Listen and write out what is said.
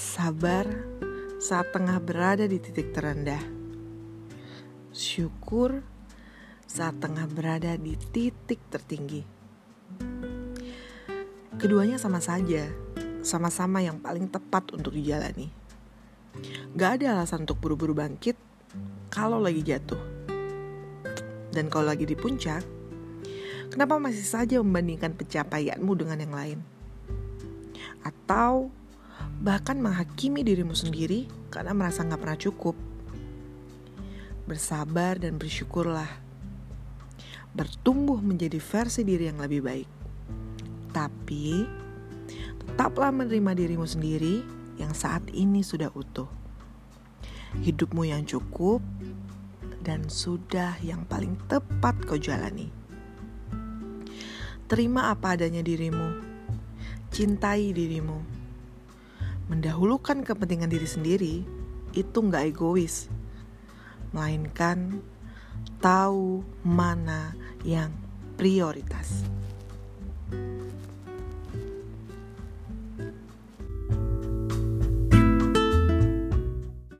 Sabar saat tengah berada di titik terendah. Syukur saat tengah berada di titik tertinggi. Keduanya sama saja, sama-sama yang paling tepat untuk dijalani. Gak ada alasan untuk buru-buru bangkit kalau lagi jatuh. Dan kalau lagi di puncak, kenapa masih saja membandingkan pencapaianmu dengan yang lain? Atau bahkan menghakimi dirimu sendiri karena merasa nggak pernah cukup. Bersabar dan bersyukurlah. Bertumbuh menjadi versi diri yang lebih baik. Tapi, tetaplah menerima dirimu sendiri yang saat ini sudah utuh. Hidupmu yang cukup dan sudah yang paling tepat kau jalani. Terima apa adanya dirimu. Cintai dirimu mendahulukan kepentingan diri sendiri itu nggak egois, melainkan tahu mana yang prioritas.